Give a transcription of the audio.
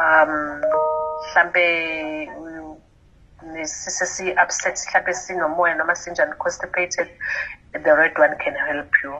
um mhlambe mm, sesi-upset mhlambe sinomoya noma sinjani constipated the red one can help you.